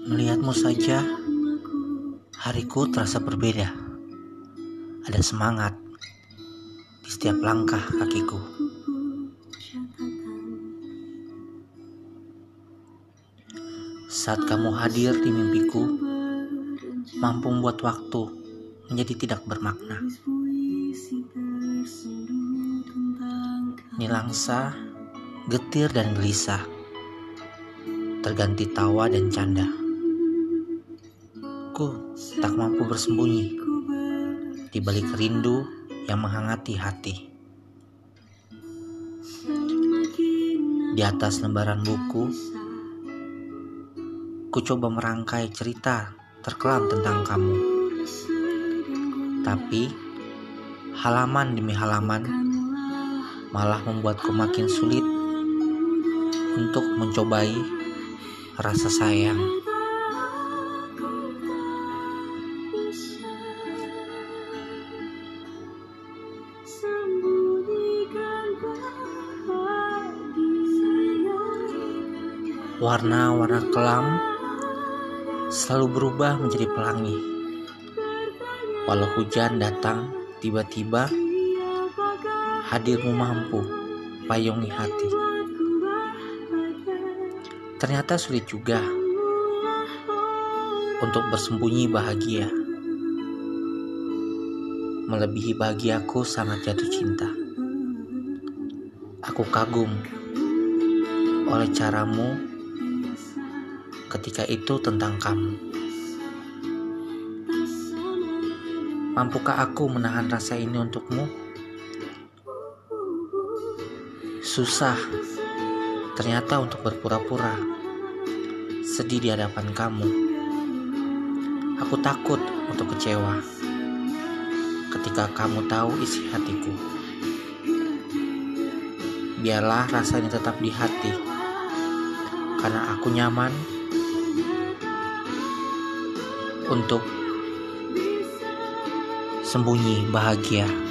Melihatmu saja, hariku terasa berbeda. Ada semangat di setiap langkah kakiku. Saat kamu hadir di mimpiku, mampu membuat waktu menjadi tidak bermakna. Nilangsa, getir dan gelisah, terganti tawa dan canda. Ku tak mampu bersembunyi di balik rindu yang menghangati hati. Di atas lembaran buku, ku coba merangkai cerita terkelam tentang kamu. Tapi, halaman demi halaman malah membuatku makin sulit untuk mencobai rasa sayang. Warna-warna kelam selalu berubah menjadi pelangi. Walau hujan datang tiba-tiba, hadirmu mampu payungi hati. Ternyata sulit juga untuk bersembunyi bahagia. Melebihi bahagiaku sangat jatuh cinta. Aku kagum oleh caramu ketika itu tentang kamu. Mampukah aku menahan rasa ini untukmu? Susah ternyata untuk berpura-pura sedih di hadapan kamu. Aku takut untuk kecewa ketika kamu tahu isi hatiku. Biarlah rasanya tetap di hati, karena aku nyaman untuk sembunyi bahagia.